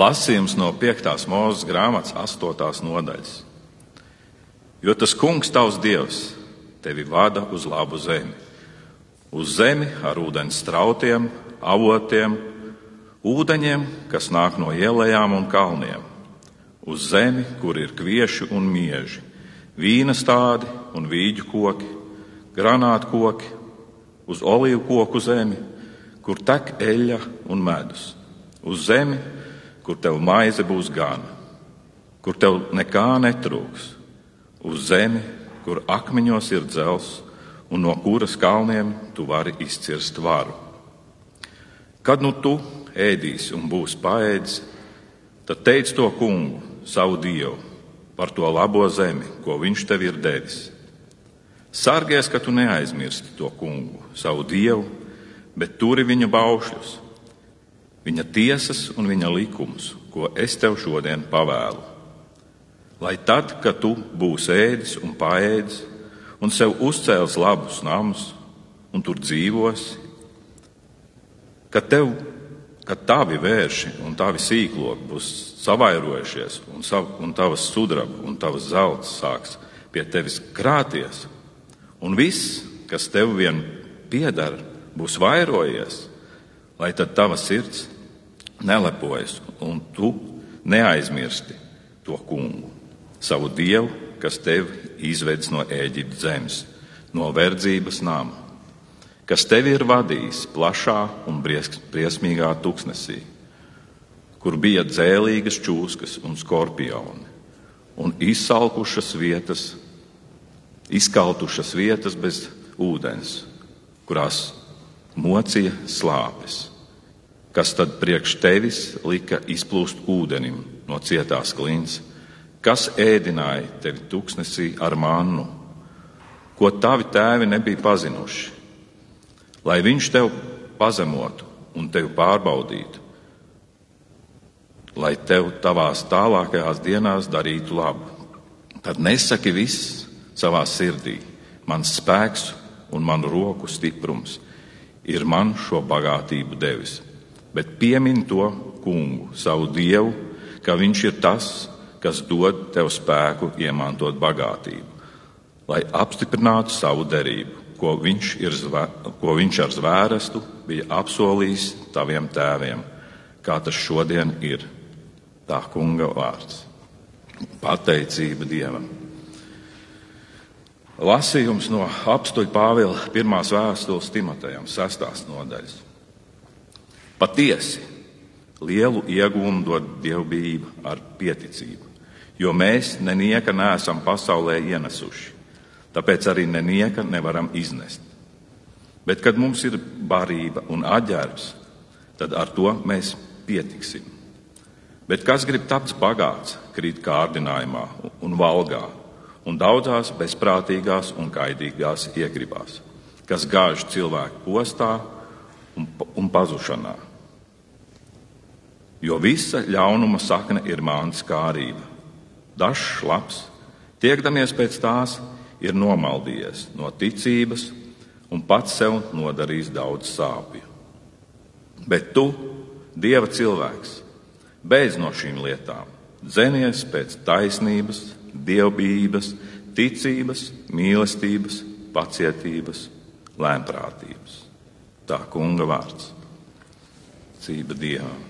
Lasījums no 5. mūža grāmatas 8. nodaļas. Jo tas kungs, tavs dievs, tevi vada uz labu zemi. Uz zemi ar ūdens strautiem, avotiem, ūdeņiem, kas nāk no ielām un kalniem. Uz zemi, kur ir kvieši un mieži, vīna stādi un vīģu koki, granātu koki, uz olīvu koku zemi, kur tek eļļa un medus. Uz zemi, kur tev maize būs gana, kur tev nekā netrūks. Uz zemi, kur akmeņos ir dzels un no kuras kalniem tu vari izcirst varu. Kad nu tu ēdīsi un būsi paēdis, tad teic to kungu, savu dievu, par to labo zemi, ko viņš tev ir devis. Sargies, ka tu neaizmirsti to kungu, savu dievu, bet turi viņa baušļus, viņa tiesas un viņa likumus, ko es tev šodien pavēlu. Lai tad, kad tu būsi ēdis un paēdis, un sev uzcēlis labus namus, un tur dzīvosi, kad, tev, kad tavi vērši un tavi sīkloki būs savairojušies, un, sav, un tavas sudraba un tavas zelta sāks pie tevis krāties, un viss, kas tev vien pieder, būs vairojies, lai tad tava sirds nelepojas un tu neaizmirsti to kungu, savu dievu, kas tevi izvedis no Ēģiptes zemes, no verdzības nama, kas tevi ir vadījis plašā un briesmīgā tuksnesī, kur bija dzēlīgas čūskas un skorpioni, un izsalkušas vietas, izkaltušas vietas bez ūdens, kurās mocīja slāpes, kas tad priekš tevis lika izplūst ūdenim no cietās klints, kas ēdināja tevi tuksnesī ar mannu, ko tavi tēvi nebija pazinuši, lai viņš tev pazemotu un tevi pārbaudītu, lai tev tavās tālākajās dienās darītu labu. Tad nesaki viss savā sirdī, mans spēks un manu roku stiprums ir man šo bagātību devis, bet piemin to kungu, savu dievu, ka viņš ir tas, kas dod tev spēku iemantot bagātību, lai apstiprinātu savu derību, ko viņš, ir, ko viņš ar zvērestu bija apsolījis taviem tēviem, kā tas šodien ir. Tā kunga vārds - pateicība Dievam. Lasījums no apstuļa Pāvila pirmās vēstules Timotejam, sestās nodaļas. Patiesi, lielu iegūmu dod dievbijība ar pieticību jo mēs nenieka neesam pasaulē ienesuši. Tāpēc arī nenieka nevaram iznest. Bet, kad mums ir barība un aģērbs, tad ar to mēs pietiksim. Bet kas grib tapt bagāts, krīt kārdinājumā un valgā, un daudzās bezprātīgās un kaidīgās iegribās, kas gāž cilvēku postā un, un pazušanā. Jo visa ļaunuma sakne ir māns kārība dažs labs, tiekdamies pēc tās, ir nomaldījies no ticības un pats sev nodarījis daudz sāpju. Bet tu, Dieva cilvēks, beidz no šīm lietām, dzenies pēc taisnības, dievbijības, ticības, mīlestības, pacietības, lēmprātības. Tā kunga vārds - cība Dievam.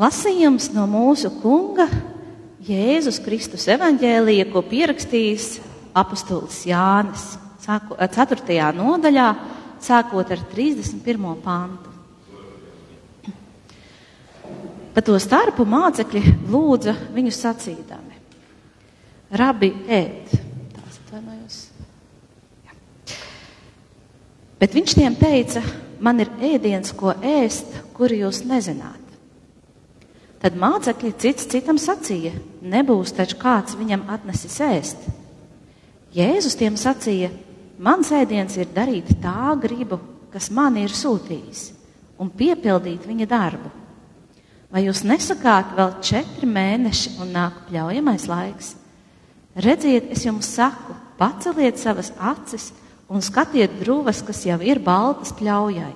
Lasījums no mūsu kunga Jēzus Kristus evaņģēlija, ko pierakstījis apustulis Jānis, 4. nodaļā, sākot ar 31. pantu. Pa to starpu mācekļi lūdza viņu sacīdami: Rabi, ēd! Tās atvainojos. Jā. Bet viņš tiem teica: Man ir ēdiens, ko ēst, kuru jūs nezināt. Tad mācekļi cits citam sacīja: Nebūs taču kāds viņam atnesis ēst. Jēzus tiem sacīja: Mans ēdiens ir darīt tā gribu, kas man ir sūtījis, un piepildīt viņa darbu. Vai jūs nesakāt, vēl četri mēneši un nāk pļaujamais laiks? Redziet, es jums saku, paceliet savas acis un skatiet drūvas, kas jau ir baltas pļaujai.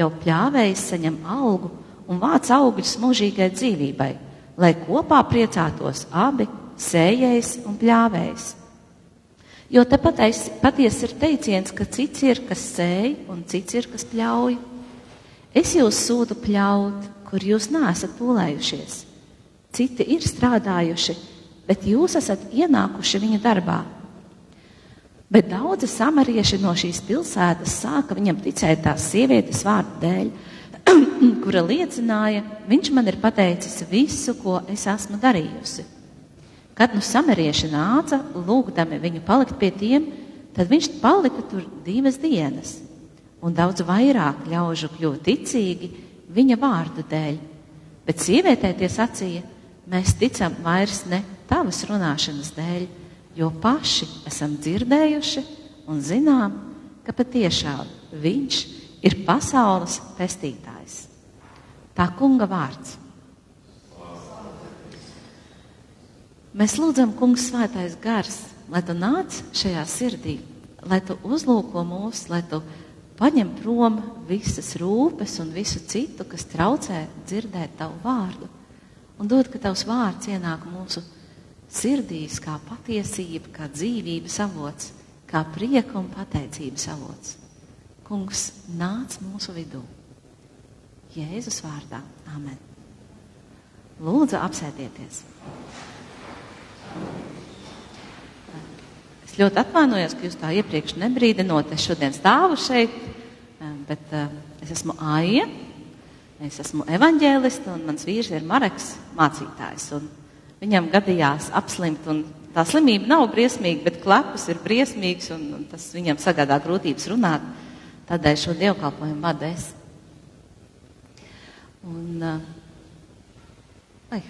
Jau pļāvējs saņem algu un vāc augļus mūžīgai dzīvībai, lai kopā priecātos abi sējējs un pļāvējs. Jo te patiesi ir teiciens, ka cits ir, kas sēj, un cits ir, kas pļauj. Es jūs sūtu pļaut, kur jūs neesat pūlējušies. Citi ir strādājuši, bet jūs esat ienākuši viņa darbā. Bet daudzi samarieši no šīs pilsētas sāka viņam ticēt tās sievietes vārdu dēļ, kura liecināja, viņš man ir pateicis visu, ko es esmu darījusi. Kad nu samarieši nāca, lūgdami viņu palikt pie tiem, tad viņš palika tur divas dienas, un daudz vairāk ļaužu kļuva ticīgi viņa vārdu dēļ. Bet sievietē tie sacīja, mēs ticam vairs ne tavas runāšanas dēļ, jo paši esam dzirdējuši un zinām, ka patiešām viņš ir pasaules pestītājs. Tā kunga vārds. Mēs lūdzam, kungs, svētais gars, lai tu nāc šajā sirdī, lai tu uzlūko mūs, lai tu paņem prom visas rūpes un visu citu, kas traucē dzirdēt tavu vārdu, un dod, ka tavs vārds ienāk mūsu sirdīs kā patiesība, kā dzīvības avots, kā prieka un pateicības avots. Kungs nāc mūsu vidū. Jēzus vārdā. Amen. Lūdzu, apsēdieties. Es ļoti atvainojos, ka jūs tā iepriekš nebrīdinot. Es šodien stāvu šeit, bet uh, es esmu Aija, es esmu evaņģēliste un mans vīrs ir Mareks mācītājs. Viņam gadījās apslimt, un tā slimība nav briesmīga, bet klepus ir briesmīgs, un, un tas viņam sagādā grūtības runāt. Tādēļ šo dievkalpojumu vadu es. Un, uh, ai,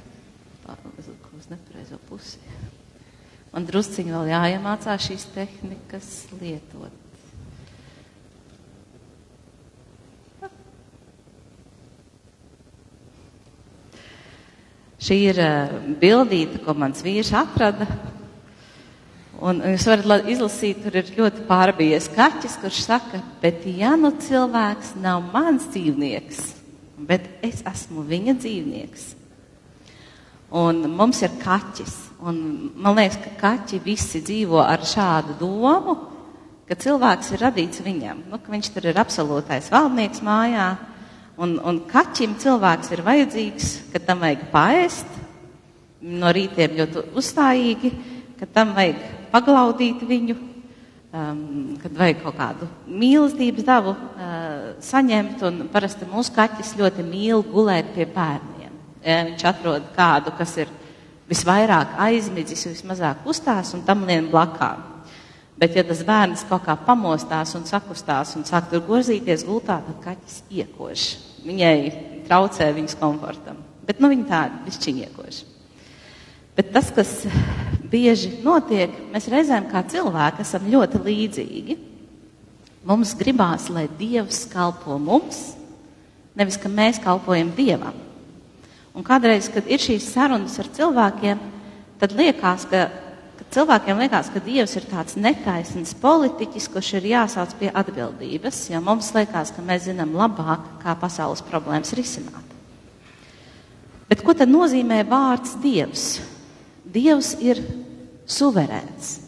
uz nepareizo pusi. Man drusciņi vēl jāiemācās šīs tehnikas lietot. Šī ir uh, bildīte, ko mans vīrs atrada. Un jūs varat izlasīt, tur ir ļoti pārbījies kaķis, kurš saka, bet ja nu cilvēks nav mans dzīvnieks, bet es esmu viņa dzīvnieks. Un mums ir kaķis. Un man liekas, ka kaķi visi dzīvo ar šādu domu, ka cilvēks ir radīts viņam. Nu, ka viņš tur ir absolūtais valdnieks mājā, Un, un kaķim cilvēks ir vajadzīgs, kad tam vajag paēst, no rītiem ļoti uzstājīgi, kad tam vajag paglaudīt viņu, um, kad vajag kaut kādu mīlestības dabu uh, saņemt. Un parasti mūsu kaķis ļoti mīl gulēt pie bērniem. Ja, viņš atrod kādu, kas ir visvairāk aizmidzis, vismazāk uzstās un tam lien blakām. Bet, ja tas bērns kaut kā pamostās un sakustās un sāk tur grozīties gultā, tad kaķis iekož. Viņai traucē viņas komfortam. Bet nu, viņa tāda višķiņa iekož. Bet tas, kas bieži notiek, mēs reizēm kā cilvēki esam ļoti līdzīgi. Mums gribās, lai Dievs kalpo mums, nevis ka mēs kalpojam Dievam. Un kādreiz, kad ir šīs sarunas ar cilvēkiem, tad liekas, ka Cilvēkiem liekas, ka Dievs ir tāds netaisns politiķis, kurš ir jāsauc pie atbildības, jo mums liekas, ka mēs zinām labāk, kā pasaules problēmas risināt. Bet ko tad nozīmē vārds Dievs? Dievs ir suverēns.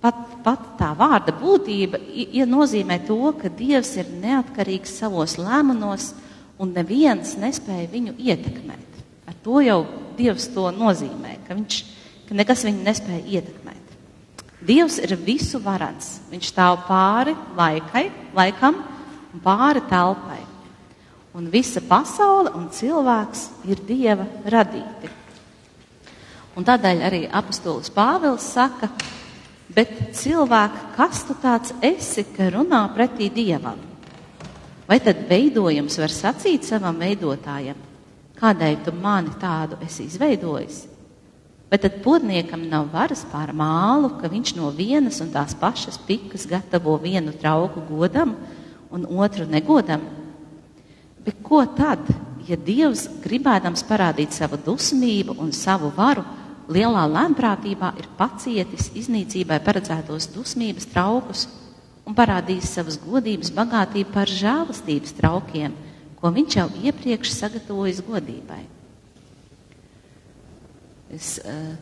Pat, pat tā vārda būtība ja nozīmē to, ka Dievs ir neatkarīgs savos lēmumus un neviens nespēja viņu ietekmēt. To jau Dievs to nozīmē, ka viņš ka nekas viņu nespēja ietekmēt. Dievs ir visu varants. Viņš stāv pāri laikai, laikam un pāri telpai. Un visa pasaule un cilvēks ir Dieva radīti. Un tādēļ arī apustulis Pāvils saka, bet cilvēki, kas tu tāds esi, ka runā pretī Dievam? Vai tad veidojums var sacīt savam veidotājam, kādēļ tu mani tādu esi izveidojis? Vai tad podniekam nav varas pār mālu, ka viņš no vienas un tās pašas pikas gatavo vienu trauku godam un otru negodam? Bet ko tad, ja Dievs gribēdams parādīt savu dusmību un savu varu, lielā lēmprātībā ir pacietis iznīcībai paredzētos dusmības traukus un parādījis savas godības bagātību par žēlastības traukiem, ko viņš jau iepriekš sagatavojis godībai. Es uh,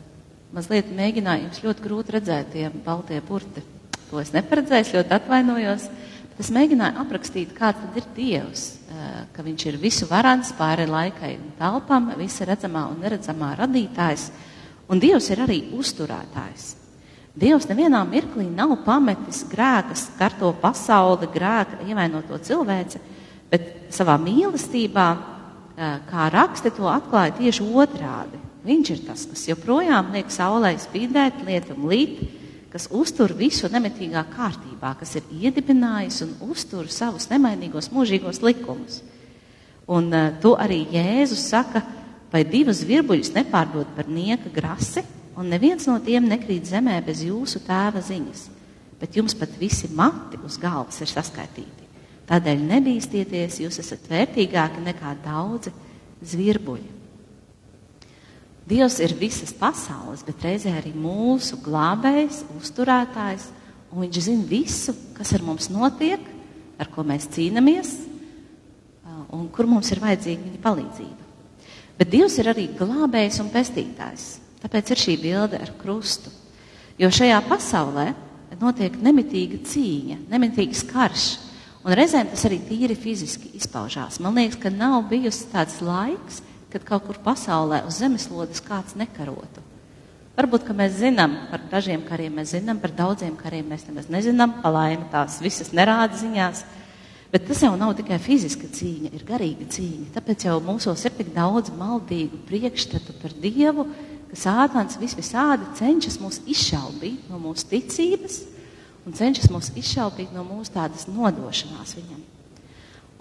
mazliet mēģināju, jums ļoti grūti redzēt tie baltie burti. To es neparedzēju, ļoti atvainojos. Bet es mēģināju aprakstīt, kāds tad ir Dievs, uh, ka viņš ir visu varants pāri laikai un telpam, visa redzamā un neredzamā radītājs. Un Dievs ir arī uzturētājs. Dievs nevienā mirklī nav pametis grēkas, karto pasauli, grēka ievainoto cilvēci, bet savā mīlestībā, kā raksti to atklāja tieši otrādi. Viņš ir tas, kas joprojām liek saulē spīdēt, lietum līt, kas uztur visu nemitīgā kārtībā, kas ir iedibinājis un uztur savus nemainīgos mūžīgos likumus. Un uh, to arī Jēzus saka, vai divas virbuļus nepārdod par nieka grasi, un neviens no tiem nekrīt zemē bez jūsu tēva ziņas, bet jums pat visi mati uz galvas ir saskaitīti. Tādēļ nebīsties, jūs esat vērtīgāki nekā daudzi zvirbuļi. Dievs ir visas pasaules, bet reizē arī mūsu glābējs, uzturētājs, un viņš zina visu, kas ar mums notiek, ar ko mēs cīnāmies, un kur mums ir vajadzīga viņa palīdzība. Bet Dievs ir arī glābējs un pestītājs. Tāpēc ir šī bilde ar krustu. Jo šajā pasaulē notiek nemitīga cīņa, nemitīgs karš. Un reizēm tas arī tīri fiziski izpaužās. Man liekas, ka nav bijusi tāds laiks, kad kaut kur pasaulē uz zemeslodes kāds nekarotu. Varbūt, ka mēs zinām par dažiem kariem, mēs zinām par daudziem kariem, mēs nemaz nezinām, pa laimi tās visas nerāda ziņās. Bet tas jau nav tikai fiziska cīņa, ir garīga cīņa. Tāpēc jau mūsos ir tik daudz maldīgu priekšstatu par Dievu, ka Sātans visvisādi cenšas mūs izšaubīt no mūsu ticības un cenšas mūs izšaubīt no mūsu tādas nodošanās viņam.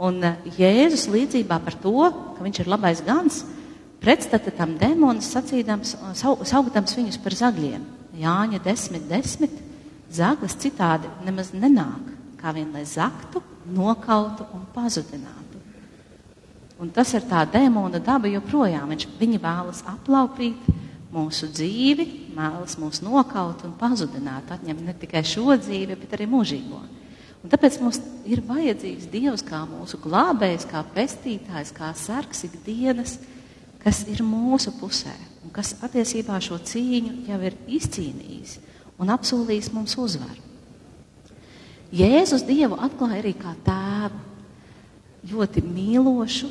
Un eh, Jēzus līdzībā par to, ka viņš ir labais gans, pretstata tam demonus sacīdams, saugdams viņus par zagļiem. Jāņa 10, 10, zaglis citādi nemaz nenāk, kā vien lai zaktu, nokautu un pazudinātu. Un tas ir tā demona daba joprojām. Viņš, viņi vēlas aplaupīt, mūsu dzīvi, mēlas mūs nokaut un pazudināt, atņemt ne tikai šo dzīvi, bet arī mūžīgo. Un tāpēc mums ir vajadzīgs Dievs kā mūsu glābējs, kā pestītājs, kā sargs ikdienas, kas ir mūsu pusē un kas patiesībā šo cīņu jau ir izcīnījis un apsolījis mums uzvaru. Jēzus Dievu atklāja arī kā tēvu, ļoti mīlošu,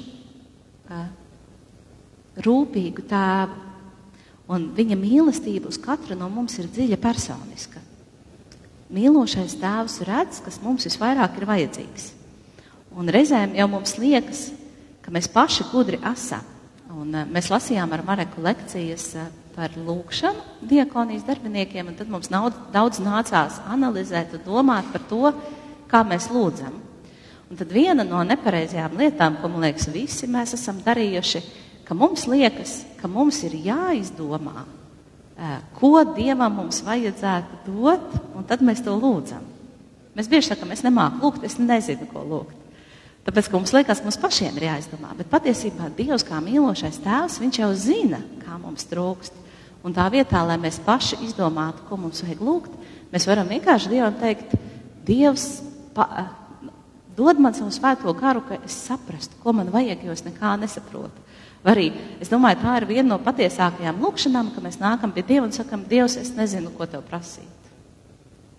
rūpīgu tēvu, Un viņa mīlestība uz katru no mums ir dziļa personiska. Mīlošais tēvs redz, kas mums visvairāk ir vajadzīgs. Un reizēm jau mums liekas, ka mēs paši gudri esam. Un, uh, mēs lasījām ar Mareku lekcijas uh, par lūkšanu diakonijas darbiniekiem, un tad mums nav, daudz nācās analizēt un domāt par to, kā mēs lūdzam. Un tad viena no nepareizajām lietām, ko man liekas, visi mēs esam darījuši, ir ka mums liekas, ka mums ir jāizdomā, ko Dievam mums vajadzētu dot, un tad mēs to lūdzam. Mēs bieži sakām, es nemāku lūgt, es nezinu, ko lūgt. Tāpēc, ka mums liekas, ka mums pašiem ir jāizdomā, bet patiesībā Dievs kā mīlošais tēvs, viņš jau zina, kā mums trūkst. Un tā vietā, lai mēs paši izdomātu, ko mums vajag lūgt, mēs varam vienkārši Dievam teikt, Dievs, pa, dod man savu svēto garu, ka es saprastu, ko man vajag, jo es nekā nesaprotu. Arī es domāju, tā ir viena no patiesākajām lūkšanām, ka mēs nākam pie Dieva un sakam, Dievs, es nezinu, ko tev prasīt.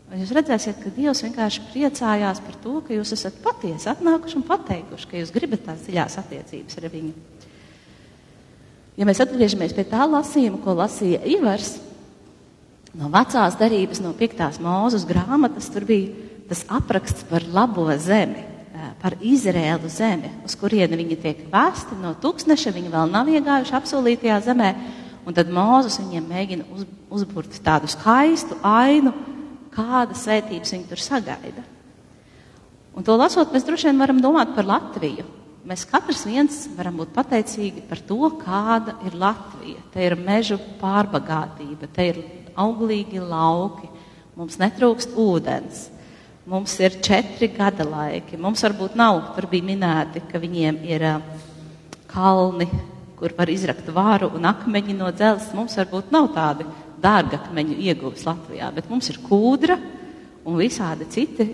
Un jūs redzēsiet, ka Dievs vienkārši priecājās par to, ka jūs esat patiesi atnākuši un pateikuši, ka jūs gribat tās dziļās attiecības ar viņu. Ja mēs atgriežamies pie tā lasījuma, ko lasīja Ivars no vecās darības, no piektās mūzes grāmatas, tur bija tas apraksts par labo zemi par Izrēlu zemi, uz kurieni viņi tiek vēsti no tūkstneša, viņi vēl nav iegājuši apsolītajā zemē, un tad Mūzes viņiem mēģina uz, uzburt tādu skaistu ainu, kāda svētības viņi tur sagaida. Un to lasot, mēs droši vien varam domāt par Latviju. Mēs katrs viens varam būt pateicīgi par to, kāda ir Latvija. Te ir mežu pārbagātība, te ir auglīgi lauki, mums netrūkst ūdens. Mums ir četri gada laiki. Mums varbūt nav, tur bija minēti, ka viņiem ir kalni, kur var izrakt vāru un akmeņi no dzelzs. Mums varbūt nav tādi dārgi akmeņu ieguvis Latvijā, bet mums ir kūdra un visādi citi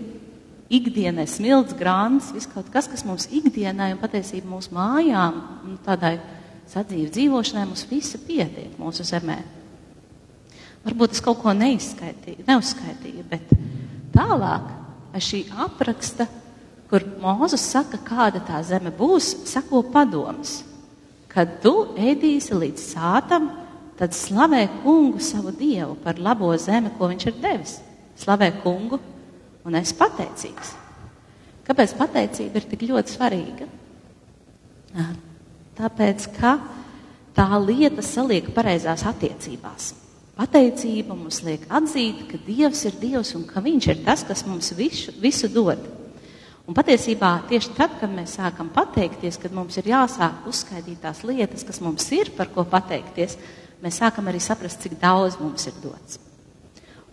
ikdienai smilts grāns, viss kaut kas, kas mums ikdienai un patiesībā mūsu mājām, un tādai sadzīves dzīvošanai mums visa pietiek mūsu zemē. Varbūt es kaut ko neizskaitīju, neuzskaitīju, bet tālāk šī apraksta, kur Mūzes saka, kāda tā zeme būs, sako padoms. Kad tu ēdīsi līdz sātam, tad slavē kungu savu dievu par labo zemi, ko viņš ir devis. Slavē kungu, un es pateicīgs. Kāpēc pateicība ir tik ļoti svarīga? Tāpēc, ka tā lieta saliek pareizās attiecībās. Pateicība mums liek atzīt, ka Dievs ir Dievs un ka Viņš ir tas, kas mums visu, visu dod. Un patiesībā tieši tad, kad mēs sākam pateikties, kad mums ir jāsāk uzskaitīt tās lietas, kas mums ir par ko pateikties, mēs sākam arī saprast, cik daudz mums ir dots.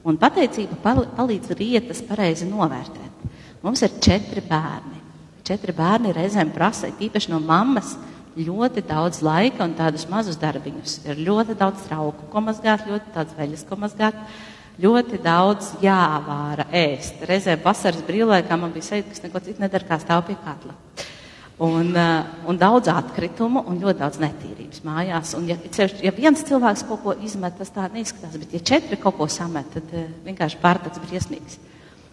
Un pateicība palīdz lietas pareizi novērtēt. Mums ir četri bērni. Četri bērni reizēm prasa, īpaši no mammas, ļoti daudz laika un tādus mazus darbiņus. Ir ļoti daudz trauku, ko mazgāt, ļoti daudz veļas, ko mazgāt, ļoti daudz jāvāra ēst. Reizē vasaras brīvlaikā man bija sajūta, ka neko citu nedara, kā stāv pie katla. Un, uh, un daudz atkritumu un ļoti daudz netīrības mājās. Un, ja, ja viens cilvēks kaut ko izmet, tas tā neizskatās, bet ja četri kaut ko samet, tad uh, vienkārši pārtāds briesmīgs.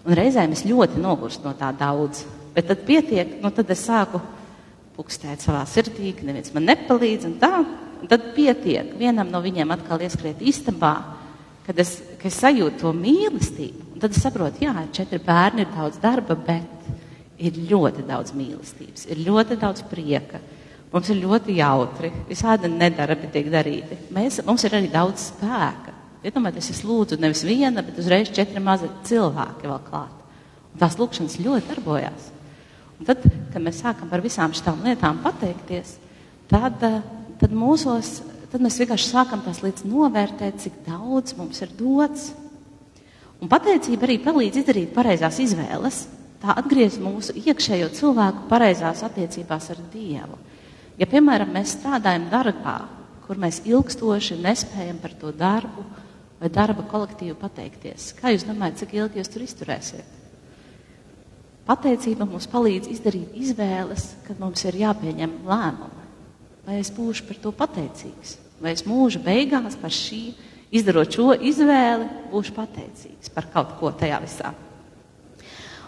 Un reizēm es ļoti nogurstu no tā daudz. Bet tad pietiek, nu tad es sāku pukstēt savā sirdī, ka neviens man nepalīdz, un tā, un tad pietiek vienam no viņiem atkal ieskriet istabā, kad es, kad es sajūtu to mīlestību, un tad es saprotu, jā, ir četri bērni, ir daudz darba, bet ir ļoti daudz mīlestības, ir ļoti daudz prieka. Mums ir ļoti jautri, visādi nedarbi tiek darīti. Mēs, mums ir arī daudz spēka. Iedomājieties, es lūdzu nevis viena, bet uzreiz četri mazi cilvēki vēl klāt. Un tās lūkšanas ļoti darbojās. Tad, kad mēs sākam par visām šīm lietām pateikties, tad, eh, tad, mūsos, tad mēs vienkārši sākam tās lietas novērtēt, cik daudz mums ir dots. Un pateicība arī palīdz izdarīt pareizās izvēles. Tā atgriež mūsu iekšējo cilvēku pareizās attiecībās ar Dievu. Ja, piemēram, mēs strādājam darbā, kur mēs ilgstoši nespējam par to darbu vai darba kolektīvu pateikties, kā jūs domājat, cik ilgi jūs tur izturēsiet? Pateicība mums palīdz izdarīt izvēles, kad mums ir jāpieņem lēmumi. Vai es būšu par to pateicīgs, vai es mūža beigās par šī, izdarot šo izvēli, būšu pateicīgs par kaut ko tajā visā.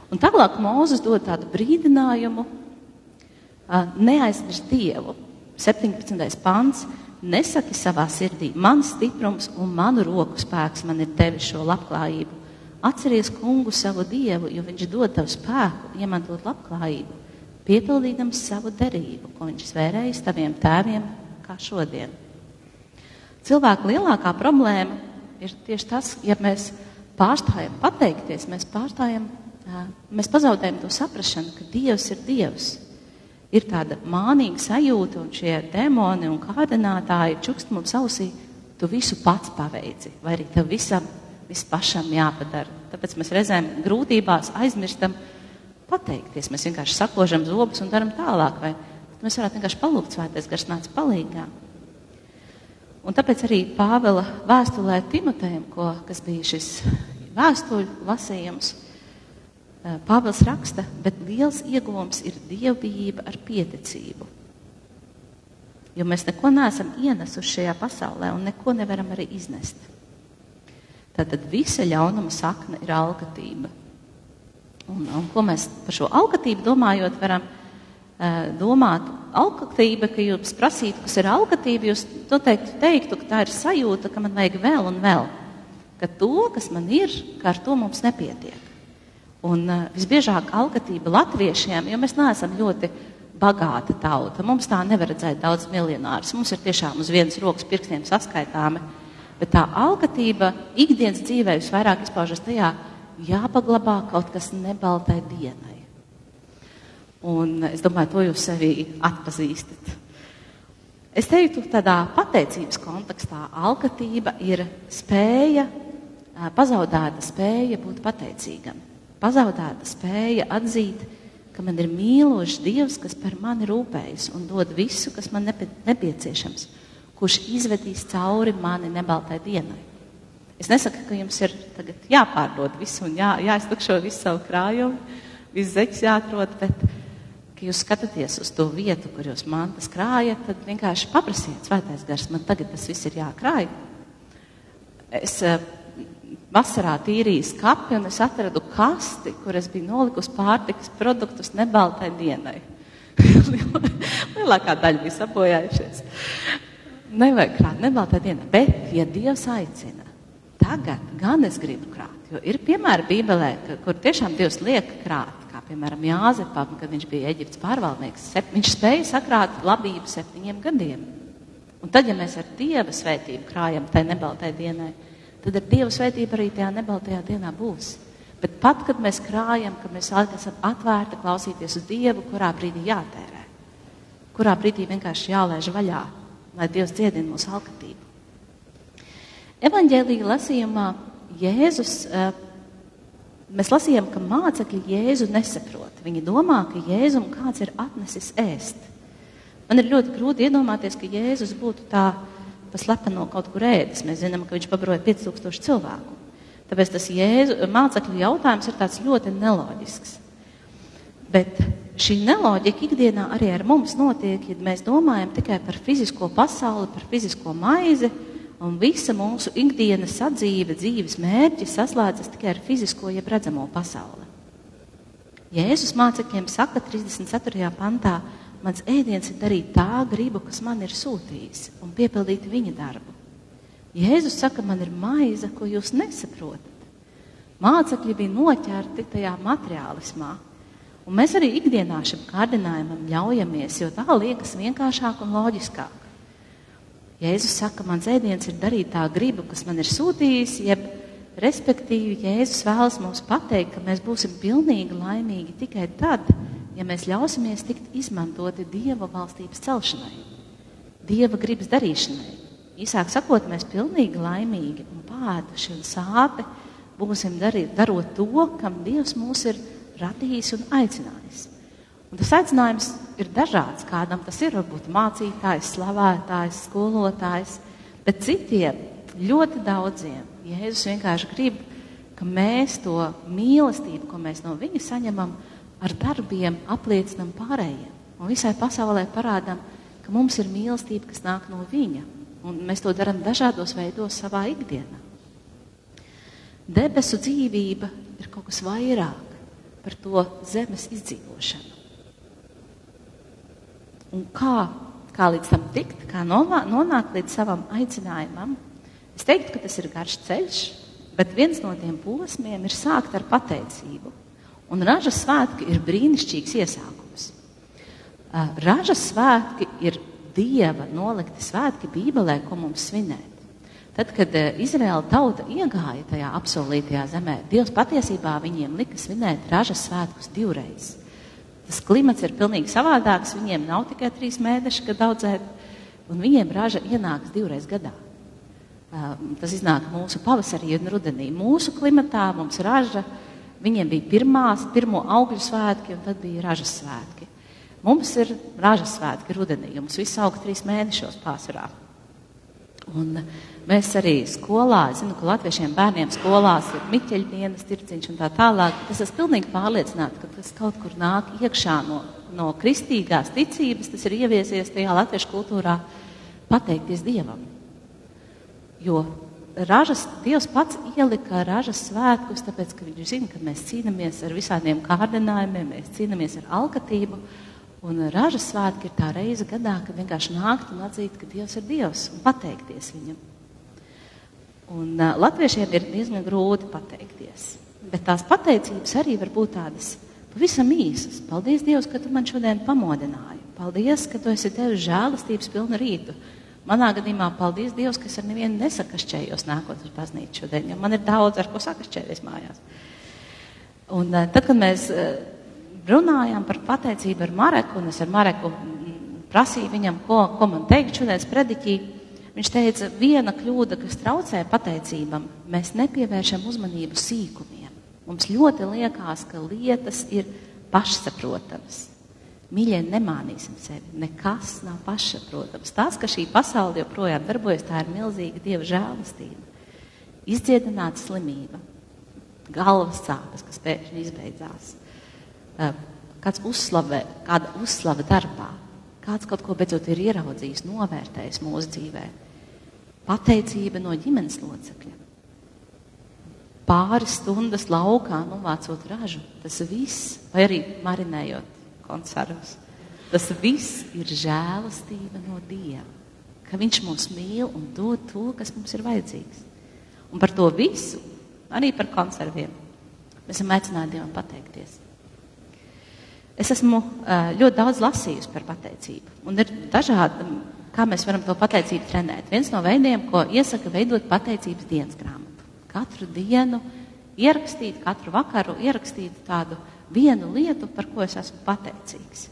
Un tālāk Mozus dod tādu brīdinājumu, neaizmirst Dievu. 17. pants. Nesaki savā sirdī, mans stiprums un manu roku spēks man ir devis šo labklājību. Atceries kungu savu dievu, jo viņš dod tev spēku iemantot labklājību, piepildīdams savu derību, ko viņš svērējis taviem tēviem, kā šodien. Cilvēku lielākā problēma ir tieši tas, ja mēs pārstājam pateikties, mēs pārstājam, mēs pazaudējam to saprašanu, ka Dievs ir Dievs. Ir tāda mānīga sajūta, un šie demoni un kārdinātāji čukst mums ausī, tu visu pats paveici, vai arī tev visam viss pašam jāpadara. Tāpēc mēs reizēm grūtībās aizmirstam pateikties. Mēs vienkārši sakožam zobus un darām tālāk. Vai mēs varētu vienkārši palūgt svētais gars nāca palīgā. Un tāpēc arī Pāvela vēstulē Timotejam, ko, kas bija šis vēstuļu lasījums, eh, Pāvils raksta, bet liels ieguvums ir dievbijība ar pieticību. Jo mēs neko neesam ienesuši šajā pasaulē un neko nevaram arī iznest. Tātad visa ļaunuma sakne ir alkatība. Un, un ko mēs par šo alkatību domājot, varam uh, domāt? Alkatība, ka jums prasītu, kas ir alkatība, jūs noteikti teiktu, ka tā ir sajūta, ka man vajag vēl un vēl. Ka to, kas man ir, ka ar to mums nepietiek. Un uh, visbiežāk alkatība latviešiem, jo mēs neesam ļoti bagāta tauta. Mums tā nevar redzēt daudz miljonārus. Mums ir tiešām uz vienas rokas pirkstiem saskaitāmi Bet tā alkatība ikdienas dzīvē visvairāk izpaužas tajā, jāpaglabā kaut kas nebaltai dienai. Un es domāju, to jūs sevī atpazīstat. Es teiktu, tādā pateicības kontekstā alkatība ir spēja, pazaudēta spēja būt pateicīgam. Pazaudēta spēja atzīt, ka man ir mīlošs Dievs, kas par mani rūpējas un dod visu, kas man nepieciešams kurš izvedīs cauri mani nebaltai dienai. Es nesaku, ka jums ir jāpārdod visu un jā, jāiztukšo visu savu krājumu, viss zeķis jāatrod, bet, kad jūs skatāties uz to vietu, kur jūs mantas krājat, tad vienkārši paprasiet, svētais gars, man tagad tas viss ir jākrāj. Es uh, vasarā tīrīju skapi un es atradu kasti, kur es biju nolikusi pārtikas produktus nebaltai dienai. Lielākā daļa bija sabojājušies. Nevajag krāt nebaltai dienai, bet, ja Dievs aicina, tagad gan es gribu krāt. Jo ir piemēri Bībelē, kur tiešām Dievs liek krāt, kā piemēram Jāzepam, kad viņš bija Eģiptes pārvaldnieks. Sep, viņš spēja sakrāt labību septiņiem gadiem. Un tad, ja mēs ar Dieva svētību krājam tai nebaltai dienai, tad ar Dieva svētību arī tajā nebaltajā dienā būs. Bet pat, kad mēs krājam, kad mēs esam atvērti klausīties uz Dievu, kurā brīdī jātērē, kurā brīdī vienkārši jālaiž vaļā, lai Dievs dziedina mūsu alkatību. Evanģēlīja lasījumā Jēzus, eh, mēs lasījām, ka mācekļi Jēzu nesaprot. Viņi domā, ka Jēzum kāds ir atnesis ēst. Man ir ļoti grūti iedomāties, ka Jēzus būtu tā pa slepeno kaut kur ēdis. Mēs zinām, ka viņš pabaroja 5000 cilvēku. Tāpēc tas Jēzu, mācekļu jautājums ir tāds ļoti neloģisks. Bet šī neloģika ikdienā arī ar mums notiek, ja mēs domājam tikai par fizisko pasauli, par fizisko maizi, un visa mūsu ikdienas sadzīve, dzīves mērķis saslēdzas tikai ar fizisko, jeb redzamo pasauli. Jēzus mācekļiem saka 34. pantā, mans ēdiens ir darīt tā gribu, kas man ir sūtījis, un piepildīt viņa darbu. Jēzus saka, man ir maize, ko jūs nesaprotat. Mācekļi bija noķerti tajā materiālismā, un mēs arī ikdienā šim kārdinājumam ļaujamies, jo tā liekas vienkāršāk un loģiskāk. Jēzus saka, mans ēdiens ir darīt tā gribu, kas man ir sūtījis, jeb respektīvi Jēzus vēlas mums pateikt, ka mēs būsim pilnīgi laimīgi tikai tad, ja mēs ļausimies tikt izmantoti Dieva valstības celšanai, Dieva gribas darīšanai. Īsāk sakot, mēs pilnīgi laimīgi un pāduši un sāpi būsim darīt, darot to, kam Dievs mūs ir radījis un aicinājis. Un tas aicinājums ir dažāds. Kādam tas ir varbūt mācītājs, slavētājs, skolotājs, bet citiem, ļoti daudziem, Jēzus vienkārši grib, ka mēs to mīlestību, ko mēs no viņa saņemam, ar darbiem apliecinam pārējiem. Un visai pasaulē parādām, ka mums ir mīlestība, kas nāk no viņa. Un mēs to darām dažādos veidos savā ikdienā. Debesu dzīvība ir kaut kas vairāk par to zemes izdzīvošanu. Un kā, kā līdz tam tikt, kā nonākt līdz savam aicinājumam? Es teiktu, ka tas ir garš ceļš, bet viens no tiem posmiem ir sākt ar pateicību. Un ražas svētki ir brīnišķīgs iesākums. Ražas svētki ir Dieva nolikti svētki Bībelē, ko mums svinēt. Tad, kad Izraēla tauta iegāja tajā apsolītajā zemē, Dievs patiesībā viņiem lika svinēt ražas svētkus divreiz. Tas klimats ir pilnīgi savādāks. Viņiem nav tikai trīs mēneši, kad audzēt, un viņiem raža ienāks divreiz gadā. Tas iznāk mūsu pavasarī un rudenī. Mūsu klimatā mums raža, viņiem bija pirmās, pirmo augļu svētki, un tad bija ražas svētki. Mums ir ražas svētki rudenī, mums viss aug trīs mēnešos pārsvarā. Un mēs arī skolā, zinu, ka latviešiem bērniem skolās ir miķeļdienas, tirciņš un tā tālāk. Es esmu pilnīgi pārliecināta, ka tas kaut kur nāk iekšā no, no kristīgās ticības, tas ir ieviesies tajā latviešu kultūrā pateikties Dievam. Jo ražas, Dievs pats ielika ražas svētkus, tāpēc, ka viņš zina, ka mēs cīnāmies ar visādiem kārdinājumiem, mēs cīnāmies ar alkatību. Un ražas svētki ir tā reize gadā, kad vienkārši nākt un atzīt, ka Dievs ir Dievs un pateikties viņam. Un uh, latviešiem ir diezgan grūti pateikties. Bet tās pateicības arī var būt tādas pavisam īsas. Paldies, Dievs, ka tu man šodien pamodināji. Paldies, ka tu esi devis žēlastības pilnu rītu. Manā gadījumā paldies Dievam, ka es ar nevienu nesakašķējos nākot uz baznīcu šodien, jo man ir daudz, ar ko sakašķēties mājās. Un uh, tad, kad mēs uh, runājām par pateicību ar Mareku, un es ar Mareku prasīju viņam, ko, ko man teikt šodienas prediķī. Viņš teica, viena kļūda, kas traucē pateicībam, mēs nepievēršam uzmanību sīkumiem. Mums ļoti liekas, ka lietas ir pašsaprotamas. Mīļie, nemānīsim sevi. Nekas nav pašsaprotams. Tas, ka šī pasaule joprojām darbojas, tā ir milzīga dieva žēlastība. Izdziedināta slimība, galvas sāpes, kas pēkšņi izbeidzās kāds uzslavē, kāda uzslava darbā, kāds kaut ko beidzot ir ieraudzījis, novērtējis mūsu dzīvē. Pateicība no ģimenes locekļa. Pāris stundas laukā novācot ražu, tas viss, vai arī marinējot konservus, tas viss ir žēlastība no Dieva. Ka Viņš mūs mīl un dod to, kas mums ir vajadzīgs. Un par to visu, arī par konserviem, mēs esam aicināti Dievam pateikties. Es esmu ļoti daudz lasījusi par pateicību. Un ir dažādi, kā mēs varam to pateicību trenēt. Viens no veidiem, ko iesaka veidot pateicības dienas grāmatu. Katru dienu ierakstīt, katru vakaru ierakstīt tādu vienu lietu, par ko es esmu pateicīgs.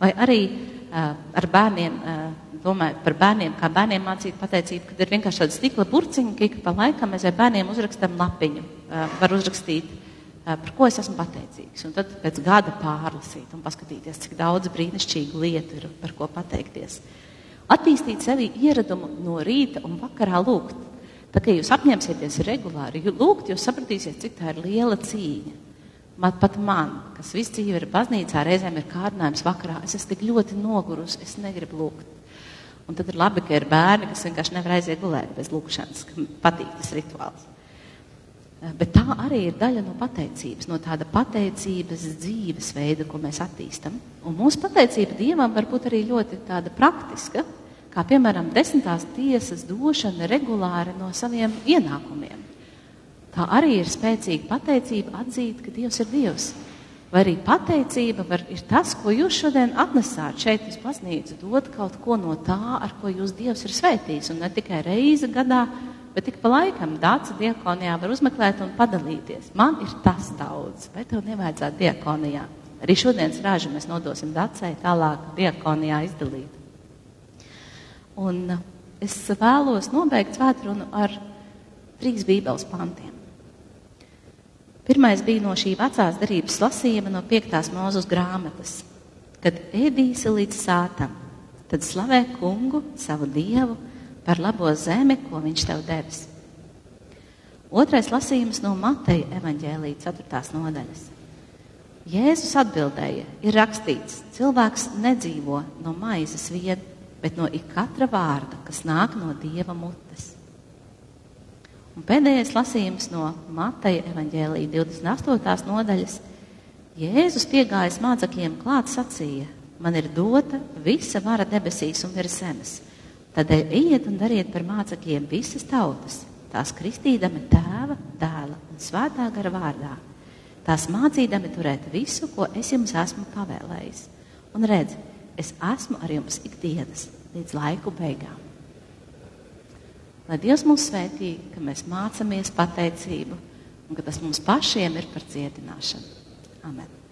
Vai arī uh, ar bērniem, uh, domāju par bērniem, kā bērniem mācīt pateicību, kad ir vienkārši tāda stikla burciņa, ka ik pa laikam mēs ar bērniem uzrakstam lapiņu. Uh, var uzrakstīt par ko es esmu pateicīgs. Un tad pēc gada pārlasīt un paskatīties, cik daudz brīnišķīgu lietu ir par ko pateikties. Attīstīt sevi ieradumu no rīta un vakarā lūgt. Tā kā jūs apņemsieties regulāri lūgt, jūs sapratīsiet, cik tā ir liela cīņa. Man, pat man, kas visu dzīvi ir baznīcā, reizēm ir kārdinājums vakarā, es esmu tik ļoti nogurusi, es negribu lūgt. Un tad ir labi, ka ir bērni, kas vienkārši nevar aiziet gulēt bez lūkšanas, kam patīk tas rituāls. Eh, bet tā arī ir daļa no pateicības, no tāda pateicības dzīvesveida, ko mēs attīstam. Un mūsu pateicība Dievam var būt arī ļoti praktiska, kā piemēram desmitās tiesas došana regulāri no saviem ienākumiem. Tā arī ir spēcīga pateicība atzīt, ka Dievs ir Dievs. Vai arī pateicība var, ir tas, ko jūs šodien atnesāt šeit uz baznīcu, dot kaut ko no tā, ar ko jūs Dievs ir svētījis, un ne tikai reizi gadā, Bet ik pa laikam dāca diakonijā var uzmeklēt un padalīties. Man ir tas daudz, vai tev nevajadzētu diakonijā? Arī šodienas rāžu mēs nodosim dacei tālāk diakonijā izdalīt. Un uh, es vēlos nobeigt svētrunu ar trīs bībeles pantiem. Pirmais bija no šī vecās darības lasījuma no piektās mūzes grāmatas. Kad ēdīsi līdz sātam, tad slavē kungu, savu dievu, par labo zemi, ko viņš tev devis. Otrais lasījums no Mateja evaņģēlīja 4. nodaļas. Jēzus atbildēja, ir rakstīts, cilvēks nedzīvo no maizes vien, bet no ikatra vārda, kas nāk no Dieva mutes. Un pēdējais lasījums no Mateja evaņģēlīja 28. nodaļas. Jēzus piegājis mācekļiem klāt sacīja, man ir dota visa vara debesīs un virs zemes. Tādēļ ejiet un dariet par mācekļiem visas tautas, tās kristīdami tēva, dēla un svētā gara vārdā, tās mācīdami turēt visu, ko es jums esmu pavēlējis. Un redz, es esmu ar jums ikdienas līdz laiku beigām. Lai Dievs mūs svētī, ka mēs mācāmies pateicību un ka tas mums pašiem ir par cietināšanu. Amen.